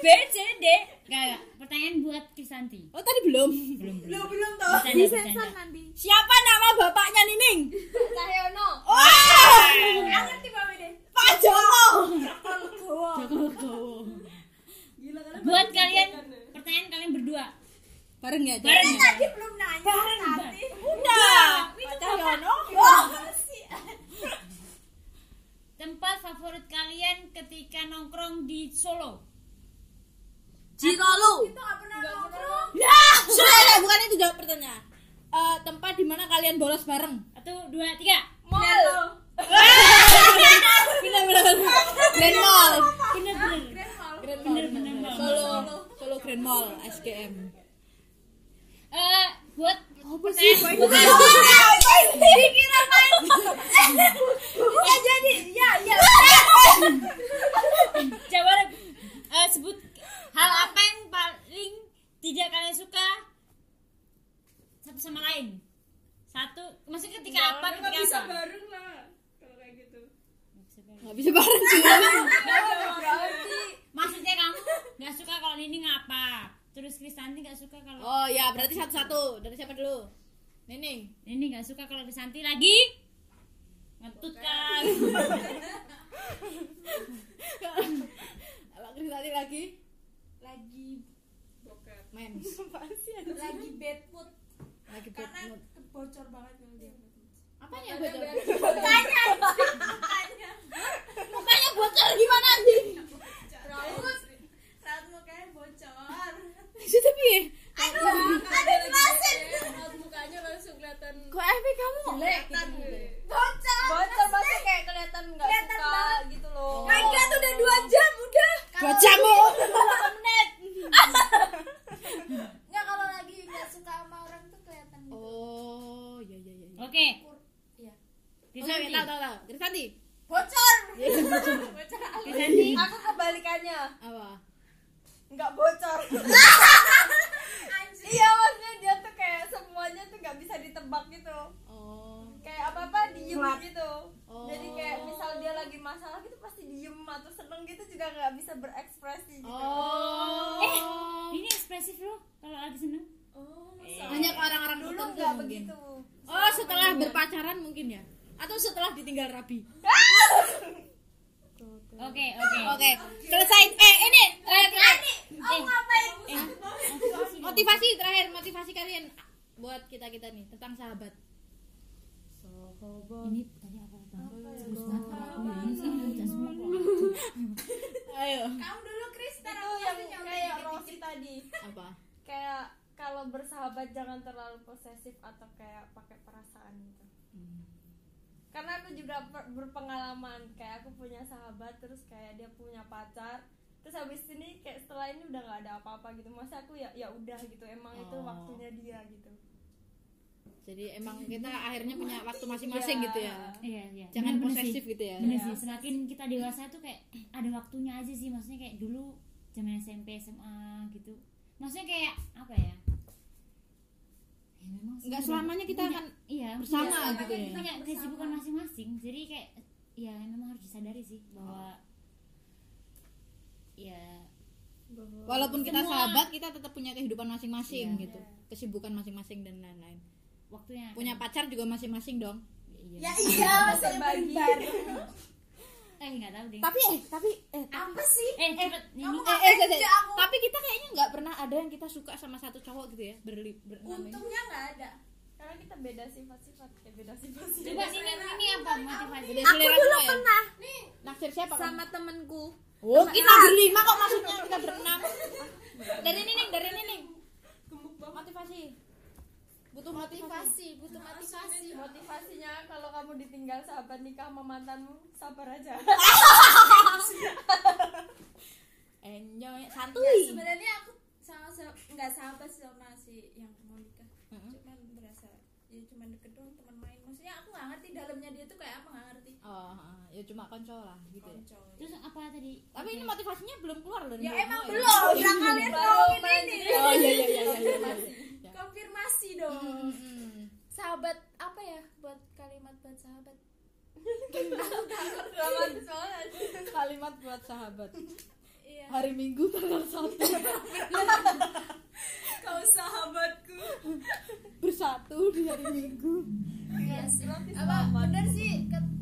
B, C, D. Gak, gak. Pertanyaan buat Kisanti. Oh tadi belum. Belum, belum. Belum tau Bercanda, bercanda. nanti Siapa nama bapaknya Nining? Cahyono Wah, Aku ngerti Mami deh Pak Joko. Gowo Joko Gowo. Gila kan Buat kalian, pertanyaan kalian berdua. Bareng ya? Bareng ya? Tadi belum nanya Bareng, tadi Udah. Sih Tempat favorit kalian ketika nongkrong di Solo? Cirolo. Itu gak pernah nongkrong sudah bukan itu jawab pertanyaan. Eh, tempat di mana kalian bolos bareng? Satu, dua, tiga. Mall Bener bener. Grand Mall. Bener, bener. Grand Mall Bener, bener. Solo. Solo Grand Mall SGM. Eh, buat Apa sih? Dikira main Ya jadi Ya ya jawaban eh, sebut hal apa yang paling tidak kalian suka satu sama lain. Satu, maksudnya ketika apa? Ketika bisa apa? bareng lah Kalau kayak gitu Nggak bisa bareng sih. Berarti Maksudnya kamu nggak suka kalau ini ngapa? Terus Kristanti nggak suka kalau Oh ya, berarti satu-satu. Dari siapa dulu? Nining. ini nggak suka kalau Kristanti lagi ngetut kan? Kalau Krisnati lagi Lagi mens. Lagi bad mood Lagi bad Karena mood. bocor banget kalau dia Apanya bocor? Mukanya Mukanya bocor gimana sih? Mukanya bocor Maksudnya piye? Aduh Ada jelasin mukanya langsung kelihatan Kok FP kamu? Kelihatan Bocor bocor pasti kayak kelihatan nggak Kelihatan suka banget. gitu loh Kagak tuh udah 2 jam udah Dua jam oh. menit Nggak kalau lagi nggak suka sama orang tuh kelihatan gitu Oh, iya iya iya. Oke, Iya Oke, Kristanti. tahu tahu tahu. Krisnati. Bocor Kristanti. aku kebalikannya Apa? Nggak bocor iya maksudnya dia tuh kayak semuanya tuh nggak bisa ditebak gitu Oh. kayak apa apa diem gitu Oh. jadi kayak misal dia lagi masalah gitu pasti diem atau seneng gitu juga nggak bisa berekspresi gitu Oh. Eh, ini ekspresif loh kalau lagi seneng. Oh banyak orang-orang dulu nggak begitu Oh, setelah berpacaran mungkin ya? Atau setelah ditinggal Rabi? Oke, oke. Oke, selesai. Eh, ini eh, terakhir. Eh, ngapain eh, motivasi terakhir, motivasi kalian buat kita kita nih tentang sahabat. ini tadi apa? Ayo. Kamu dulu itu yang kayak Rosi tadi Apa? kayak kalau bersahabat jangan terlalu posesif atau kayak pakai perasaan gitu karena aku juga berpengalaman kayak aku punya sahabat terus kayak dia punya pacar. Terus habis ini kayak setelah ini udah nggak ada apa-apa gitu. Masa aku ya ya udah gitu emang itu Oh. waktunya dia gitu. Jadi emang kita akhirnya punya waktu masing-masing Iya. gitu ya? Iya iya. Jangan sih. posesif gitu ya? Bener Iya. sih semakin kita dewasa tuh kayak ada waktunya aja sih. Maksudnya kayak dulu zaman SMP SMA gitu. Maksudnya kayak apa ya ya nggak selamanya kita punya- akan iya bersama gitu ya. punya kesibukan masing-masing jadi kayak ya memang harus disadari sih bahwa ya walaupun kita Semua- sahabat kita tetap punya kehidupan masing-masing Iya. gitu. Kesibukan masing-masing dan lain-lain. Waktunya punya pacar juga masing-masing dong. Iya. iya berbagi eh nggak tahu deh. Tapi eh tapi eh apa sih? eh cepet ini kamu eh, eh, eh, eh, aja aku? tapi kita kayaknya nggak pernah ada yang kita suka sama satu cowok gitu ya berli berenam ini. untungnya nggak ada. Karena kita beda sifat-sifat ya beda sifat sih coba ini ini apa motivasi? selera semua ya? nih. naksir siapa kamu? sama temenku oh kita berlima kok maksudnya kita berenam. Dari Nining dari Nining butuh motivasi butuh motivasi. motivasinya kalau kamu ditinggal sahabat nikah sama mantanmu sabar aja. Enjoy. Ya, santuy sebenarnya aku sama nggak sahabat sih sama si yang mau nikah. Mm-mm. cuman berasa ya cuman deket doang teman main. Maksudnya aku nggak ngerti dalamnya dia tuh kayak apa nggak ngerti. Oh ya cuma konco lah gitu ya. Konco. terus apa tadi? Tapi ini motivasinya belum keluar loh ya emang Bomo belum. Udah kalian ngomongin main ini oh iya iya iya iya, iya, iya. Konfirmasi dong. Hmm, hmm. sahabat apa ya buat kalimat buat sahabat? Kalimat buat sahabat. Iya. Hari minggu tanggal satu. Kau sahabatku. Bersatu di hari minggu. Iya sih. Gratis apa bener sih ket-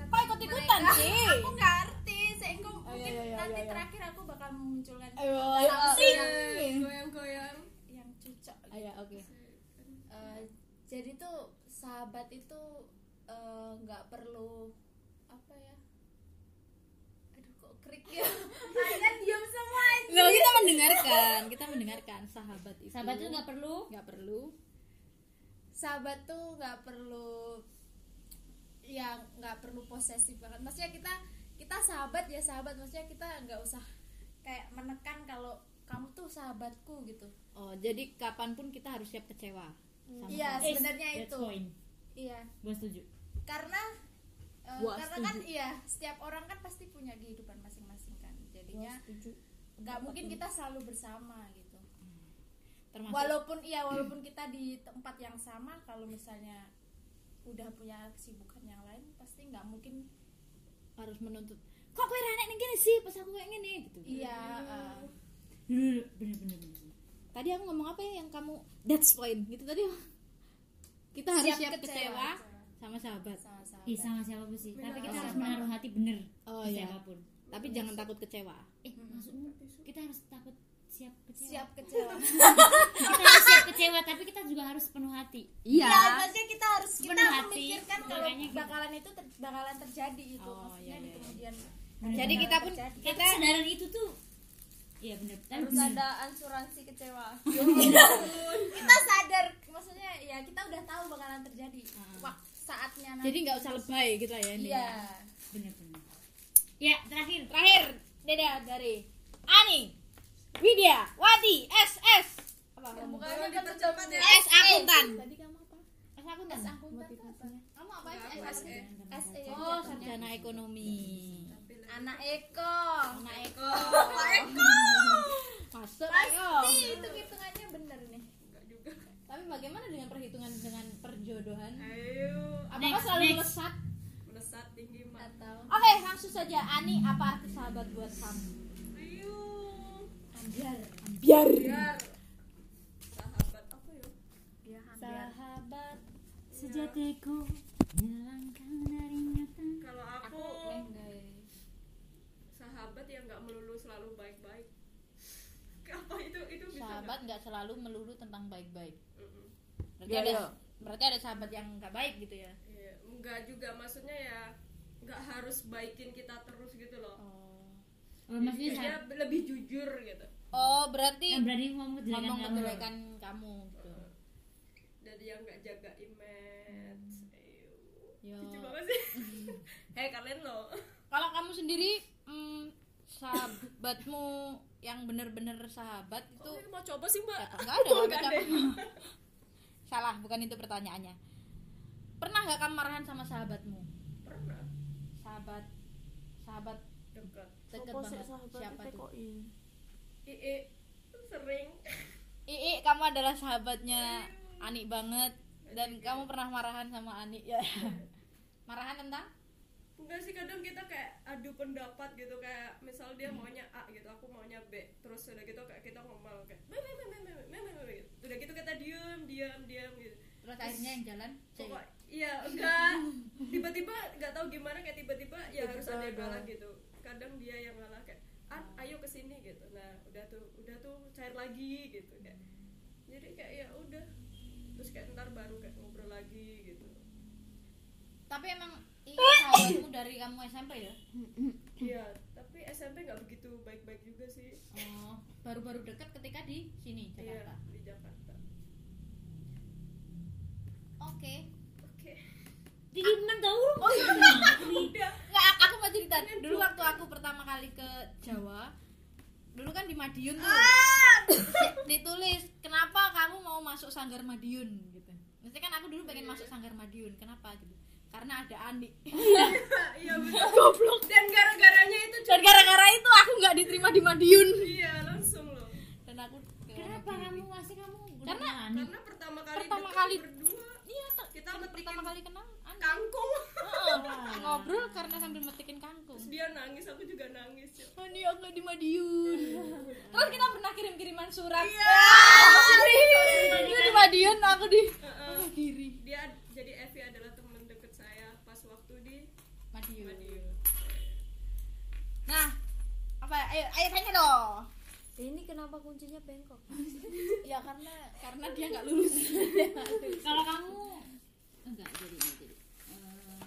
kok ikut ikutan mereka. sih? Aku nggak ngerti. Sehingga Oh, mungkin iya, iya, nanti iya, iya. terakhir aku bakal memunculkan ayo Something. sing goyang-goyang yang cocok ayo oke Eh, jadi tuh sahabat itu eh, nggak perlu apa ya? Aduh kok krik ya? Kalian diam semua aja. Loh, kita mendengarkan kita mendengarkan sahabat itu. Sahabat itu nggak perlu. Nggak perlu. Sahabat tuh nggak perlu ya nggak perlu posesif banget. Maksudnya kita kita sahabat ya sahabat. Maksudnya kita nggak usah kayak menekan kalau kamu tuh sahabatku gitu. Oh jadi kapan pun kita harus siap kecewa sama iya sahabat. sebenarnya That's itu. point. iya. Gua setuju. Karena eh, Gua karena kan setuju. iya setiap orang kan pasti punya kehidupan masing-masing kan. Jadinya nggak mungkin kita selalu bersama gitu. Termasuk walaupun iya walaupun kita di tempat yang sama kalau misalnya udah punya kesibukan yang lain pasti nggak mungkin harus menuntut kok kowe renek ning gini sih? Pas aku kayak gini gitu. Iya eh, bener bener bener bener tadi aku ngomong apa ya yang kamu that's point gitu tadi. Kita harus siap, kecewa, sama sahabat. Sama sahabat. Ih, sama siapa pun sih? Tapi kita Oh. harus menaruh hati bener Oh, iya. siapa pun. Tapi jangan takut kecewa. Eh maksudmu kita harus takut siap kecewa? Siap kecewa. Kita harus siap kecewa tapi kita juga harus penuh hati. Iya, maksudnya kita harus kita Sepenuh hati, memikirkan kalau makanya gitu. bakalan itu ter- bakalan terjadi itu Oh, maksudnya iya, di iya, iya. kemudian Bener, jadi bener. kita pun Terjadi. kita kita kesadaran itu tuh iya tapi harus bener. ada asuransi kecewa kita sadar maksudnya ya kita udah tahu bakalan terjadi Ah. Wah, saatnya nanti jadi nggak usah lebay gitu lah ya ini iya bener ya terakhir terakhir Deda dari Ani Widya Wadi SS apa kamu bukannya dipercepat ya S akuntan tadi kamu apa S akuntan S akuntan kamu apa S. SE oh sarjana ekonomi anak Eko. Anak Eko. Pak Eko. Masuk pasti ayo itu hitungannya bener nih. Enggak juga. Tapi bagaimana dengan perhitungan dengan perjodohan? Ayo. Apakah Next, selalu next. melesat? Melesat tinggi mat atau? Oke langsung saja. Ani apa arti sahabat buat kamu? Ayo. Ambiar biar biar sahabat apa ya? Dia ambiar. Sahabat sejatiku hilangkan dari nyata kalau aku aku enggak sahabat yang nggak melulu selalu baik-baik. Apa itu itu bisa sahabat nggak? selalu melulu tentang baik-baik. Berarti Ya, ada ya. berarti ada sahabat yang nggak baik gitu ya? Iya, nggak juga maksudnya ya nggak harus baikin kita terus gitu loh. Oh. Oh, maksudnya dia saat lebih jujur gitu. Oh berarti yang berani ngomong kejelekan kamu. gitu. Dan dia nggak jaga image. Ayo. Ya. lucu banget sih. Hei kalian loh. Kalau kamu sendiri mm, sahabatmu yang bener-bener sahabat itu Kok mau coba sih mbak Ya, enggak ada, Oh, enggak nggak ada. ada. salah, bukan itu pertanyaannya. Pernah nggak kamu marahan sama sahabatmu? pernah Sahabat sahabat dekat deket banget. Siapa tuh? ii sering Ii, kamu adalah sahabatnya Ani banget dan kamu pernah marahan sama Ani ya. marahan tentang? Enggak sih kadang kita kayak adu pendapat gitu kayak misal dia maunya A gitu aku maunya B terus udah gitu kayak kita ngomel kayak me me me me me me me gitu. udah gitu kita diem diem diem gitu. Terus akhirnya yang jalan C. pokok iya enggak. Tiba-tiba nggak tahu gimana kayak tiba-tiba ya harus ada yang ngalah gitu. Kadang dia yang ngalah kayak ah ayo ke sini gitu. Nah udah tuh udah tuh cair lagi gitu kayak. Jadi kayak ya udah. Terus kayak ntar baru kayak ngobrol lagi gitu. Tapi emang Ii sahabatmu dari kamu SMP ya? iya tapi SMP nggak begitu baik-baik juga sih. Oh, baru-baru dekat ketika di sini iya Jakarta. di Jakarta. Oke. oke. Jadi menang tau? Oh iya. udah Nggak, aku mau cerita. Dulu waktu aku pertama kali ke Jawa dulu kan di Madiun tuh. Di- ditulis kenapa kamu mau masuk sanggar Madiun? gitu. Maksudnya kan aku dulu pengen masuk sanggar Madiun kenapa gitu karena ada Ani iya. Betul. Goblok. Dan gara-garanya itu dan gara-gara itu aku nggak diterima di Madiun. Iya langsung loh. Dan aku ke Kenapa kamu masih kamu Karena- Ani? karena pertama kali Pertama kali- berdua. Iya kita metikin pertama kali kenal Ani kangkung. Heeh, ngobrol karena sambil metikin kangkung. Terus dia nangis aku juga nangis ya. Ani aku nggak di Madiun. Terus kita pernah kirim-kiriman surat. Iya. Dia di Madiun aku di Heeh. kiri. Dia jadi Evi adalah teman deket saya pas waktu di Madiun. Madiun Nah, apa? Ayo, ayo tanya dong. ini kenapa kuncinya bengkok Ya karena karena dia nggak lulus. Kalau kamu enggak jadi enggak jadi. Eh,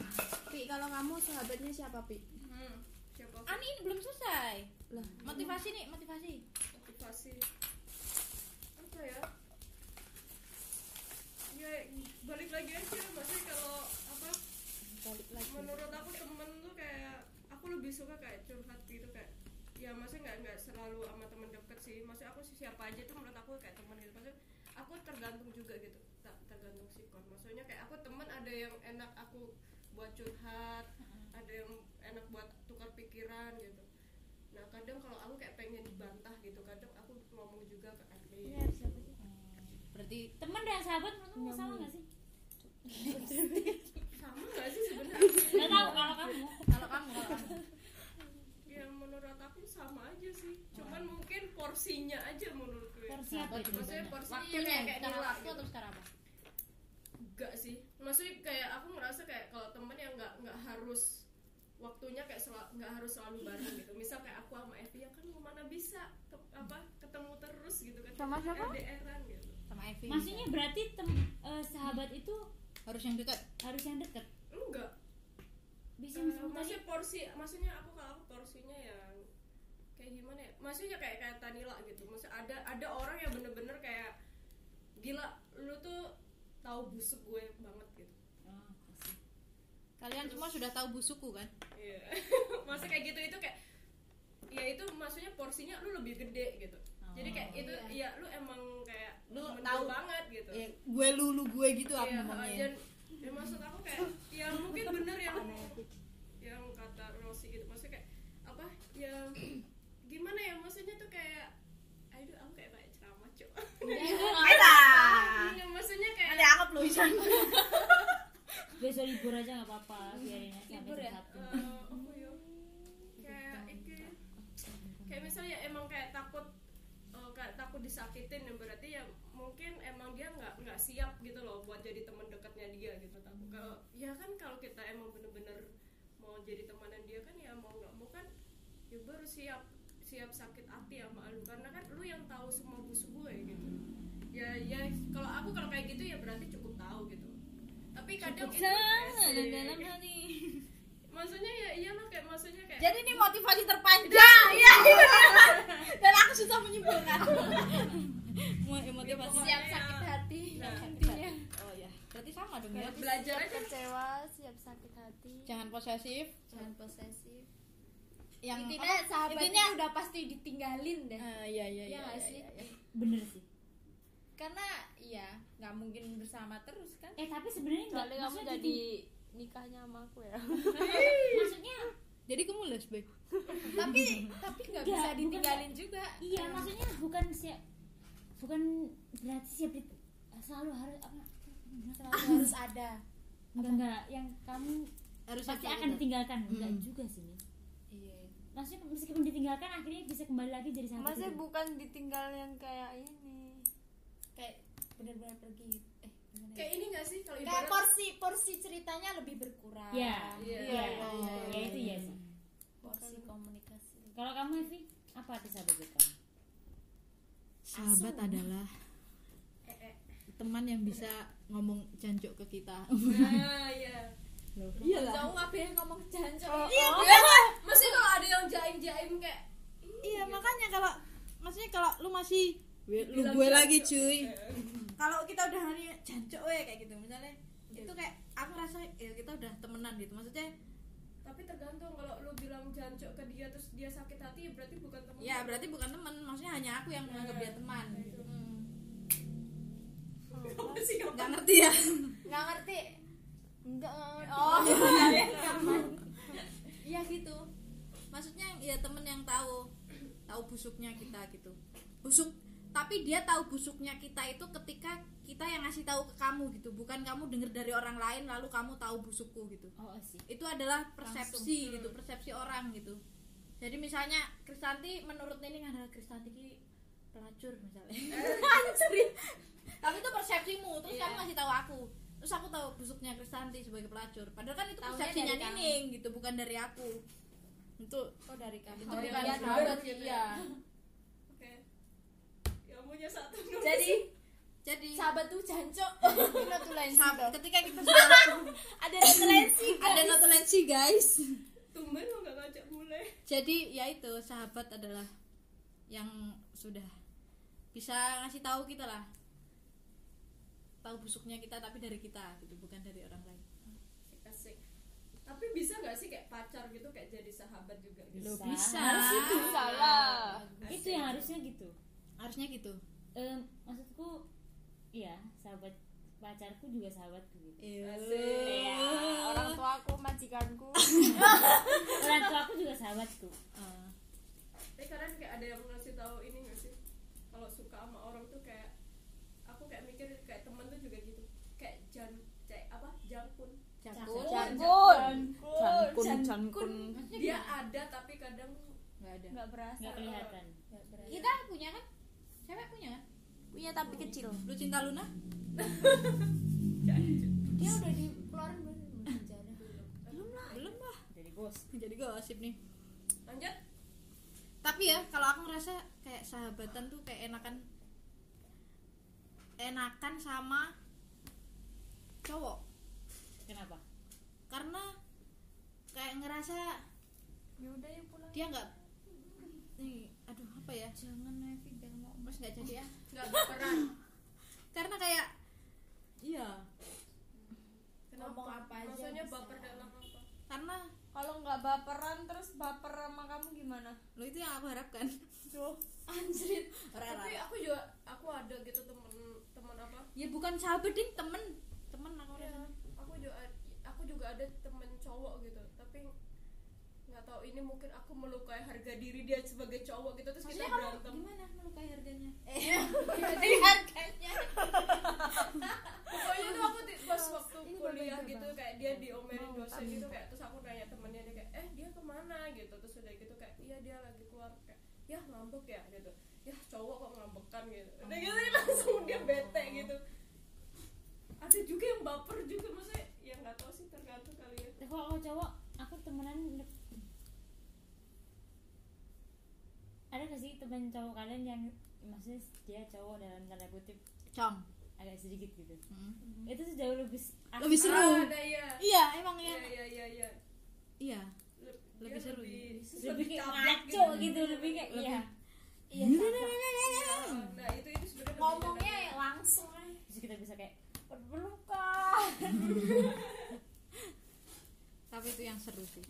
pi kalau kamu sahabatnya siapa pi hmm, siapa Ani ini belum selesai. lah Motivasi nih, motivasi. motivasi apa ya ya balik lagi aja maksudnya kalau apa balik lagi menurut aku temen aku lebih suka kayak curhat gitu kayak ya maksudnya nggak nggak selalu sama temen deket sih. Maksudnya aku sih siapa aja tuh menurut aku kayak temen gitu. Maksudnya aku tergantung juga gitu tak tergantung sikon maksudnya kayak aku temen ada yang enak aku buat curhat ada yang enak buat tukar pikiran gitu. Nah kadang kalau aku kayak pengen dibantah gitu kadang aku ngomong juga ke Adli siapa sih? Berarti teman dan sahabat menurutmu sama nggak sih? sama nggak sih sebenarnya? Nggak tahu kalau kamu. kalau kamu kalau kamu. ya menurut aku sama aja sih cuman mungkin porsinya aja menurutku ya. Porsi apa itu? maksudnya porsinya Waktunya kayak, kayak secara nila waktu gitu. atau secara apa? enggak sih maksudnya kayak aku ngerasa kayak kalau temen yang nggak nggak harus waktunya kayak nggak harus selalu bareng gitu misal kayak aku sama Evi ya kan ke mana bisa ke- apa ketemu terus gitu kan Sama siapa? LDR-an gitu Sama Evi. Maksudnya berarti tem, eh, sahabat itu harus yang dekat. harus yang deket. enggak Bisa tadi maksudnya porsi maksudnya aku kalau aku porsinya yang kayak gimana ya maksudnya kayak kayak Tanila gitu maksudnya ada ada orang yang bener-bener kayak gila lu tuh tahu busuk gue banget gitu Oh, kasih. Kalian semua sudah tahu busuku kan? Iya. Maksudnya kayak gitu itu kayak ya itu maksudnya porsinya lu lebih gede gitu. Jadi kayak itu ya lu emang kayak Lu tahu. banget gitu. Ya, gue lu lu gue gitu aku Iya, ngomongnya. dan ya maksud aku kayak ya mungkin bener yang yang kata Rosi gitu maksudnya kayak apa ya gimana ya maksudnya tuh kayak aduh aku kayak kayak ceramah cok Iya, maksudnya kayak Nanti anggap lu bisa. Besok libur aja nggak apa-apa. Biarin aja Libur ya? eh, ya kayak iki kayak misalnya emang kayak takut eh, kayak takut disakitin ya berarti ya mungkin emang dia nggak nggak siap gitu loh buat jadi teman dekatnya dia gitu takut kalau ya kan kalau kita emang bener-bener mau jadi temanan dia kan ya mau nggak mau kan ya baru siap siap sakit hati sama lu karena kan lu yang tahu semua busuk gue gitu ya ya kalau aku kalau kayak gitu ya berarti cukup tahu gitu tapi kadang itu Sana asik. dalam hati. maksudnya ya iyalah kayak maksudnya kayak Jadi ini motivasi terpanjang. Iya, Dan aku susah menyimpulkan. Mau motivasi Pokoknya siap sakit hati. Nah, Oh ya, berarti sama dong ya. Belajar aja. kecewa siap sakit hati. Jangan posesif. Jangan posesif. Yang intinya apa? sahabat intinya itu udah pasti ditinggalin deh. Ah, iya iya Iya iya iya, sih? iya, iya. bener sih. Karena iya nggak mungkin bersama terus kan? Eh tapi sebenarnya nggak kamu jadi nikahnya sama aku ya. Maksudnya jadi kamu lesbi tapi tapi nggak bisa bukan ditinggalin juga. Iya maksudnya bukan siap bukan berarti siap di, selalu harus apa selalu harus ada. Enggak enggak. Yang kamu harus pasti ada akan gitu. ditinggalkan. Enggak Hmm. juga sih. Iya. Maksudnya meskipun ditinggalkan akhirnya bisa kembali lagi jadi sahabat maksudnya itu. bukan ditinggal yang kayak ini. Kayak benar-benar pergi. Eh gimana ya? kayak ini gak sih? Kalau kayak ibarat porsi porsi ceritanya lebih berkurang. Ya Iya. iya iya, iya, ya itu ya sih porsi komunikasi. Kalau kamu Evi apa arti sahabat kamu sahabat adalah eh, eh. teman yang bisa ngomong jancuk ke kita. Nah iya. Iyalah jauh ngapain ngomong jancok iya masih kalau ada yang jaim jaim kayak iya makanya kalau maksudnya kalau lu masih "Gue- lu gue jancuk." lagi cuy kalau kita udah hari jancuk we kayak gitu. Misalnya itu kayak aku rasa ya kita udah temenan gitu. Maksudnya tapi tergantung kalau lu bilang jancok ke dia terus dia sakit hati ya berarti bukan teman ya berarti bukan teman maksudnya hanya aku yang menganggap dia teman. Kamu sih nggak nggak ngerti ya. Nggak ngerti. Enggak ngerti. Oh. Iya gitu. Maksudnya ya temen yang tahu tahu busuknya kita gitu. Busuk tapi dia tahu busuknya kita itu ketika kita yang ngasih tahu ke kamu gitu. Bukan kamu denger dari orang lain lalu kamu tahu busukku gitu. Oh sih itu adalah persepsi gitu persepsi orang gitu. Jadi misalnya Kristanti menurut Nining adalah Kristanti ki pelacur misalnya. Tapi itu persepsimu terus Iya. kamu ngasih tahu aku. Terus aku tahu busuknya Kristanti sebagai pelacur. Padahal kan itu Taunya persepsinya kamu. Nining gitu bukan dari aku. Itu oh dari kamu. Itu Oh, bukan iya, sahabat iya. sih iya. Oke. Yang punya satu jadi jadi sahabat tuh jancok notulensi sahabat. Ketika kita sudah ada notulensi ada notulensi guys. Tumben lo nggak ngajak mulai. Jadi ya itu sahabat adalah yang sudah bisa ngasih tahu kita lah. Tahu busuknya kita tapi dari kita gitu bukan dari orang lain. Asik. Tapi bisa nggak sih kayak pacar gitu kayak jadi sahabat juga? Gitu Loh, Bisa. bisa Harusnya bisa. Itu yang harusnya gitu. Harusnya gitu. Em, maksudku iya sahabat pacarku juga sahabatku gitu. Iya. orang tua aku majikanku. Orang tua aku juga sahabatku. Eh, tapi kadang kayak ada yang ngasih tahu ini nggak sih? Kalau suka sama orang tuh kayak aku kayak mikir kayak temen tuh juga gitu. Kayak jan kayak apa? Jangkun Jakun. Jankun. Jankun. Jankun. Dia ada tapi kadang nggak ada. Nggak berasa. Nggak kelihatan. Kita punya kan? Cewek punya kan punya tapi kecil. Lu cinta Luna? Dia udah dikeluarin belum? Penjara belum lah. Jadi bos jadi gosip nih. Lanjut. Tapi ya kalau aku ngerasa kayak sahabatan tuh kayak enakan enakan sama cowok. Kenapa? Karena kayak ngerasa yaudah ya pulang. dia nggak nih aduh apa ya? Jangan Nevi mas nggak jadi ya? Nggak baperan karena kayak iya. Kenapa? Ngomong apa aja maksudnya bisa. baper dalam apa? Karena kalau nggak baperan terus baper sama kamu gimana? Lo itu yang aku harapkan. Anjrit tapi aku juga aku ada gitu temen temen apa? Ya bukan sahabat ding temen. Temen aku ya, aku juga aku juga ada temen cowok gitu tahu ini mungkin aku melukai harga diri dia sebagai cowok gitu terus maksudnya kita berantem. gimana melukai harganya? Eh harganya. Pokoknya tuh aku di- pas waktu kuliah gitu kayak dia diomelin dosen gitu kayak terus aku nanya temennya dia kayak eh dia ke mana? gitu terus udah gitu kayak iya dia lagi keluar. Kayak ya ngambek ya? gitu. Ya cowok kok ngambekan? gitu. Udah gitu langsung dia bete gitu. Ada juga yang baper juga maksudnya ya nggak tahu sih tergantung kali ya. Kalau cowok aku temenan ada gak sih teman cowok kalian yang maksudnya dia cowok dalam tanda kutip cong. agak sedikit gitu? Hmm. itu tuh jauh lebih asik. lebih seru. Ah, ada iya. Iya emang iya ya. Iya iya iya iya. Le- Lebih dia seru, lebih, lebih kayak cablak ngaco gitu. lebih kayak Lebih- iya iya Iya, nah itu itu sebenarnya lebih ngomongnya ya langsung aja. Terus kita bisa kayak berpelukan tapi itu yang seru sih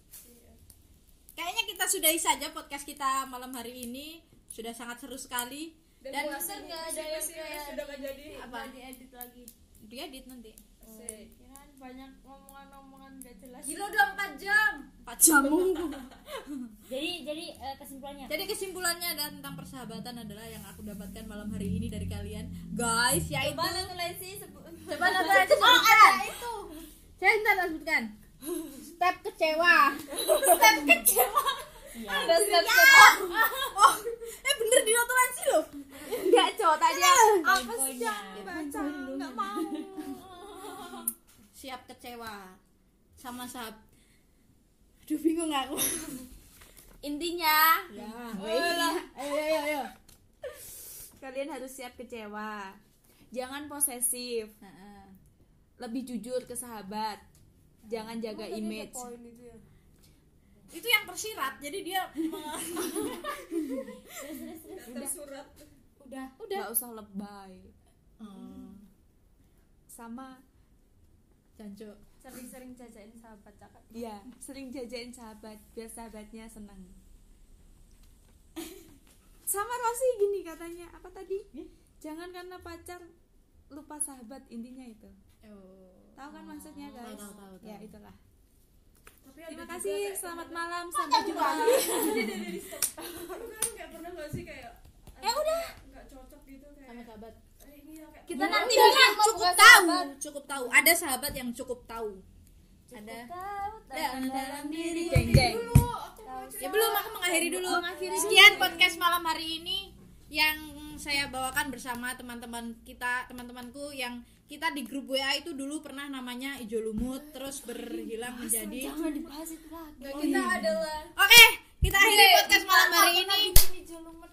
kayaknya kita sudahi saja podcast kita malam hari ini sudah sangat seru sekali dan, dan, nggak ada yang kayak sudah nggak jadi apa diedit lagi diedit nanti Asik. kan banyak omongan-omongan gak jelas Gila udah 4 jam. 4 jam jadi jadi eh, kesimpulannya Jadi kesimpulannya dan tentang persahabatan adalah yang aku dapatkan malam hari ini dari kalian, guys, yaitu Coba Natulesi sebut. coba nanti aja sebutkan. itu. Saya ntar sebutkan. Step kecewa. Step kecewa. Ada step-step. Oh, eh bener di notulensi loh. Enggak, cowok tadi apa sih yang dibaca? Enggak mau. Siap kecewa sama sahab. Aduh bingung aku. Intinya, Ya, ayo ayo ayo. ayo. kalian harus siap kecewa. Jangan posesif. Heeh. Lebih jujur ke sahabat. Jangan jaga image. ya? Itu yang tersirat, jadi dia tersurat Udah, Udah. Nggak usah lebay. Hmm, Sama Jancuk. sering-sering jajain sahabat cakep Iya, sering jajain sahabat biar sahabatnya senang. Sama Rosi gini katanya, apa tadi? Jangan karena pacar lupa sahabat intinya itu. Oh. Tahu kan maksudnya guys? tahu, tahu, tahu. Ya itulah. tapi Terima kasih, juga kayak- selamat malam, sampai jumpa. Kan kayak pernah gak sih kayak ya udah nggak cocok gitu kayak Sama sahabat. eh, iya kayak Kita nanti cukup tahu, cukup tahu. Ada sahabat yang cukup tahu. Ada. Dalam dalam diri. Geng geng. Ya belum aku mengakhiri dulu. Sekian podcast malam hari ini yang saya bawakan bersama teman-teman kita, teman-temanku yang kita di grup WA itu dulu pernah namanya Ijo Lumut terus berhilang menjadi Jangan dibahas itu lagi. kita adalah Oke, kita akhiri podcast malam hari ini. ini jolumut